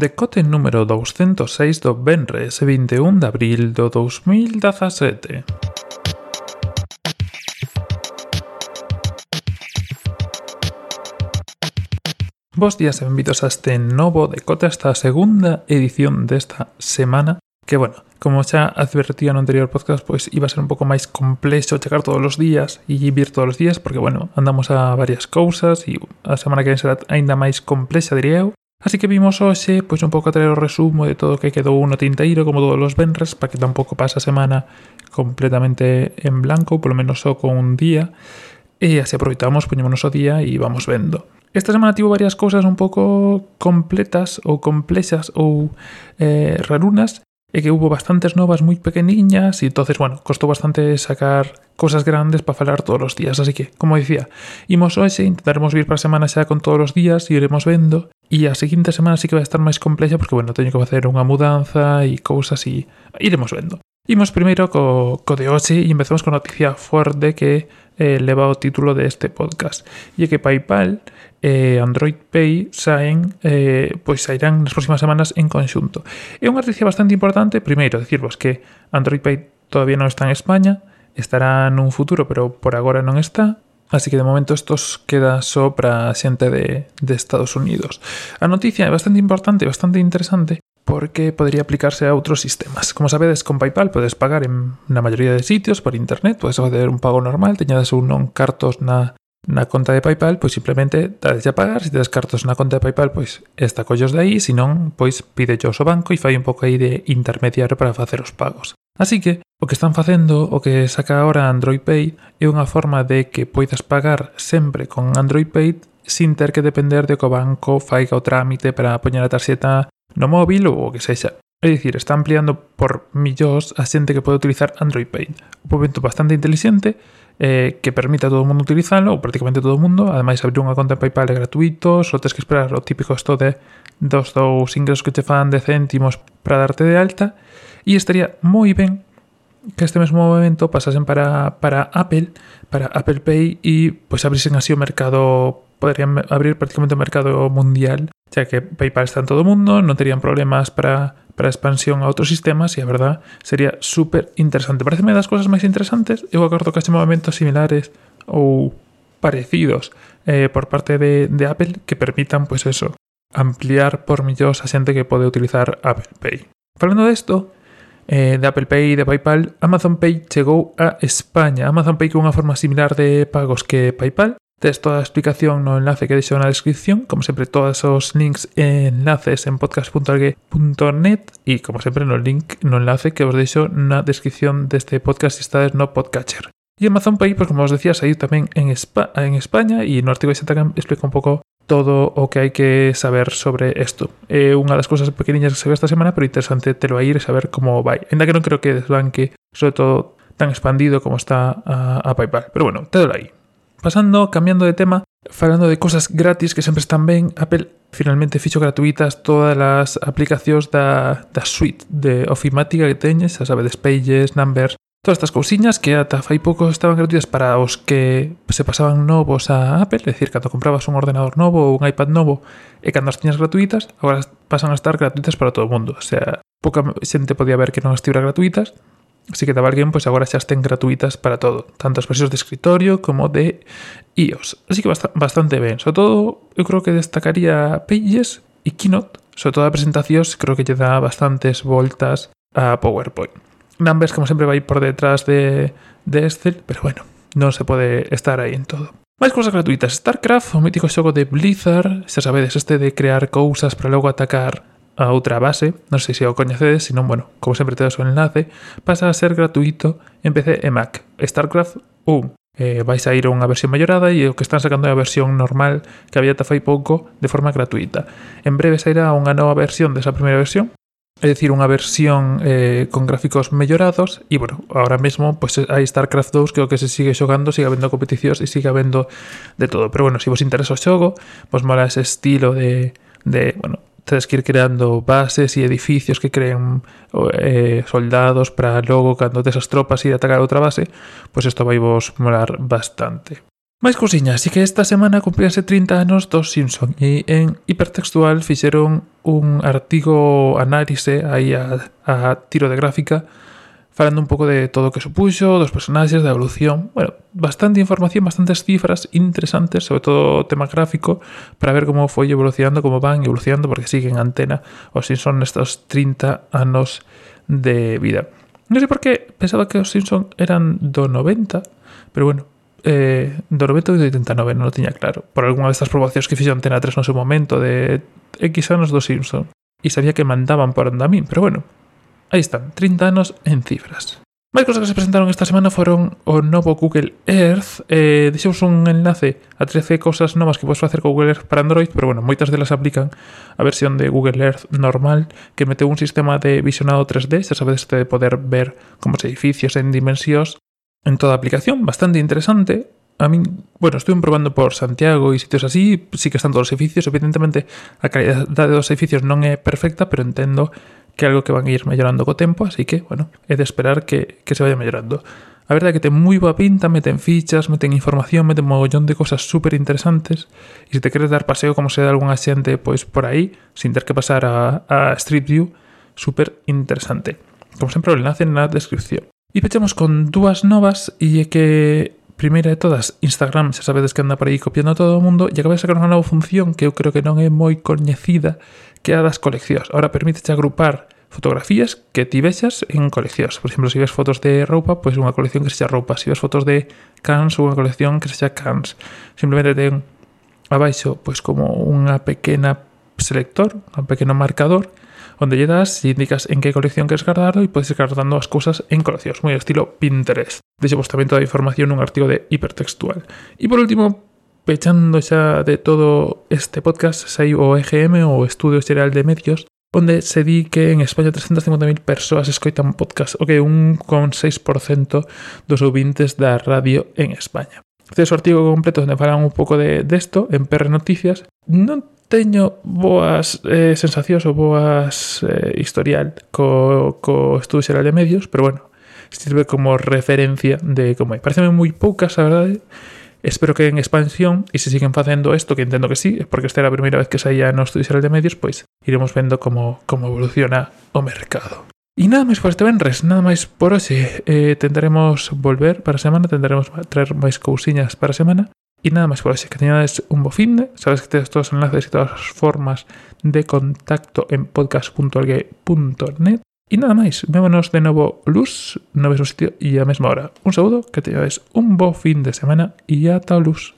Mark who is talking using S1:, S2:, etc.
S1: Decote número 206 do Benres 21 de abril do 2017. Bos días e benvidos a este novo Decote, esta segunda edición desta semana que bueno, como xa advertía no anterior podcast, pois iba a ser un pouco máis complexo checar todos os días e vir todos os días, porque bueno, andamos a varias cousas e a semana que ven será aínda máis complexa, diría eu, Así que vimos hoxe, pois un pouco a traer o resumo de todo o que quedou no tinteiro, como todos os venres, para que tampouco pase a semana completamente en blanco, polo menos só con un día, e así aproveitamos, poñémonos o día e vamos vendo. Esta semana tivo varias cousas un pouco completas ou complexas ou eh, rarunas, e que hubo bastantes novas moi pequeniñas e entonces, bueno, costou bastante sacar cosas grandes para falar todos os días, así que, como dicía, imos hoxe, intentaremos vir para a semana xa con todos os días e iremos vendo e a seguinte semana sí que vai estar máis complexa porque, bueno, teño que facer unha mudanza e cousas e iremos vendo. Imos primeiro co, co de hoxe e empezamos con noticia forte que eh, leva o título deste podcast. E que PayPal e Android Pay saen eh, pois sairán nas próximas semanas en conxunto. É unha noticia bastante importante, primeiro, decirvos que Android Pay todavía non está en España, estará nun futuro, pero por agora non está, Así que de momento estos queda só para xente de, de Estados Unidos. A noticia é bastante importante, bastante interesante, porque podría aplicarse a outros sistemas. Como sabedes, con PayPal podes pagar en na maioría de sitios por internet, podes facer un pago normal, teñades un non cartos na na conta de Paypal, pois simplemente dades a pagar, se tedes cartos na conta de Paypal, pois esta collos de aí, se non, pois pide ao banco e fai un pouco aí de intermediario para facer os pagos. Así que, o que están facendo, o que saca agora Android Pay, é unha forma de que poidas pagar sempre con Android Pay sin ter que depender de que o banco faiga o trámite para poñer a tarxeta no móvil ou o que sexa. É dicir, está ampliando por millóns a xente que pode utilizar Android Pay. Un momento bastante inteligente eh, que permite a todo o mundo utilizarlo, ou prácticamente todo o mundo. Ademais, abrir unha conta en PayPal é gratuito, só tens que esperar o típico esto de dos dous ingresos que te fan de céntimos para darte de alta. E estaría moi ben que este mesmo momento pasasen para, para Apple, para Apple Pay e pois abrisen así o mercado poderían abrir prácticamente o mercado mundial, xa que PayPal está en todo o mundo, non terían problemas para para a expansión a outros sistemas e a verdad sería super interesante. Pareceme das cousas máis interesantes. Eu acordo que haxe movimentos similares ou parecidos eh, por parte de, de Apple que permitan, pois pues eso, ampliar por millóns a xente que pode utilizar Apple Pay. Falando desto, eh, de Apple Pay e de PayPal, Amazon Pay chegou a España. Amazon Pay que é unha forma similar de pagos que PayPal, Tes toda explicación no enlace que deixo na descripción, como sempre todos os links e enlaces en podcast.algue.net e como sempre no link no enlace que os deixo na descripción deste podcast se estades no podcatcher. E Amazon Pay, pues como os decía, saiu tamén en, Espa en España e no artigo de Xatacan explica un pouco todo o que hai que saber sobre isto. É unha das cousas pequeniñas que se ve esta semana, pero interesante telo a ir e saber como vai. Ainda que non creo que desbanque, sobre todo tan expandido como está a, a PayPal. Pero bueno, telo aí. Pasando, cambiando de tema, falando de cosas gratis que sempre están ben, Apple finalmente fixo gratuitas todas as aplicacións da, da suite de ofimática que teñes, a sabedes, Pages, Numbers, todas estas cousiñas que ata fai pouco estaban gratuitas para os que se pasaban novos a Apple, é dicir, cando comprabas un ordenador novo ou un iPad novo e cando as tiñas gratuitas, agora pasan a estar gratuitas para todo o mundo, o sea, pouca xente podía ver que non estivera gratuitas, Así que daba alguén, pois agora xa estén gratuitas para todo, tanto as versións de escritorio como de iOS. Así que bast bastante ben. Sobre todo, eu creo que destacaría Pages e Keynote, sobre todo a creo que lle dá bastantes voltas a PowerPoint. Numbers, como sempre, vai por detrás de, Excel, pero bueno, non se pode estar aí en todo. Mais cousas gratuitas. StarCraft, o mítico xogo de Blizzard, xa sabedes, este de crear cousas para logo atacar a outra base, non sei se o coñecedes, senón, bueno, como sempre tedes o enlace, pasa a ser gratuito en PC e Mac. StarCraft 1 eh, vais a ir a unha versión mellorada e o que están sacando é a versión normal que había ta fai pouco de forma gratuita. En breve sairá unha nova versión desa primeira versión, é dicir, unha versión eh, con gráficos mellorados e, bueno, ahora mesmo pues, hai StarCraft 2 que o que se sigue xogando, sigue habendo competicións e sigue habendo de todo. Pero, bueno, se vos interesa o xogo, vos mola ese estilo de, de bueno, tedes que ir creando bases e edificios que creen eh, soldados para logo cando tes as tropas ir a atacar outra base, pois isto vai vos molar bastante. Mais cousiñas, así que esta semana cumplíanse 30 anos dos Simpson e en Hipertextual fixeron un artigo análise aí a, a tiro de gráfica falando un pouco de todo o que supuxo, dos personaxes, da evolución, bueno, bastante información, bastantes cifras interesantes, sobre todo tema gráfico, para ver como foi evolucionando, como van evolucionando, porque siguen antena os Simpson nestos 30 anos de vida. Non sei por qué pensaba que os Simpson eran do 90, pero bueno, eh, do 90 e do 89, non o tiña claro. Por algunha destas promocións que fixo Antena 3 no seu momento de X anos do Simpson. E sabía que mandaban por Andamín, pero bueno, Aí están, 30 anos en cifras. Mais cosas que se presentaron esta semana foron o novo Google Earth. Eh, Deixemos un enlace a 13 cosas novas que podes facer co Google Earth para Android, pero bueno, moitas delas aplican a versión de Google Earth normal, que meteu un sistema de visionado 3D, xa sabedes de poder ver como os edificios en dimensións en toda a aplicación, bastante interesante. A min, bueno, estuve probando por Santiago e sitios así, sí que están todos os edificios, evidentemente a calidade dos edificios non é perfecta, pero entendo que é algo que van a ir mellorando co tempo, así que, bueno, é de esperar que, que se vaya mellorando. A verdade é que ten moi boa pinta, meten fichas, meten información, meten mogollón de cosas super interesantes e se te queres dar paseo como se dá algunha xente pois por aí, sin ter que pasar a, a Street View, super interesante. Como sempre, o enlace na descripción. E pechamos con dúas novas e é que Primeira de todas, Instagram, xa sabedes que anda por aí copiando a todo o mundo, e acaba de sacar unha nova función que eu creo que non é moi coñecida, que é a das coleccións. Ahora permítete agrupar fotografías que ti vexas en coleccións. Por exemplo, se si ves fotos de roupa, pois pues unha colección que sexa roupa. Se si ves fotos de cans, unha colección que sexa cans. Simplemente ten abaixo pois pues, como unha pequena selector, un pequeno marcador onde lle das indicas en que colección queres guardarlo e podes ir guardando as cousas en coleccións, moi estilo Pinterest. Tamén toda a información nun artigo de hipertextual. E por último, pechando xa de todo este podcast, sai o EGM, o Estudio Xeral de Medios, onde se di que en España 350.000 persoas escoitan podcast, o que un con 6% dos ouvintes da radio en España. Este é o artigo completo onde falan un pouco de desto en PR Noticias. Non teño boas eh, sensacións ou boas eh, historial co, co Estudo Xeral de Medios, pero bueno, sirve como referencia de como hai. Pareceme moi poucas, a verdade. Espero que en expansión, e se siguen facendo isto, que entendo que sí, porque esta era a primeira vez que saía no Estudio Xeral de Medios, pois iremos vendo como, como evoluciona o mercado. E nada máis por este venres, nada máis por hoxe. Eh, tentaremos volver para a semana, tentaremos traer máis cousiñas para a semana. Y nada más por así que tenías un bofinde. Sabes que tienes todos los enlaces y todas las formas de contacto en podcast.algue.net. Y nada más, vémonos de nuevo luz, no ves sitio y a mesma hora. Un saludo, que tengáis un fin de semana y hasta luz.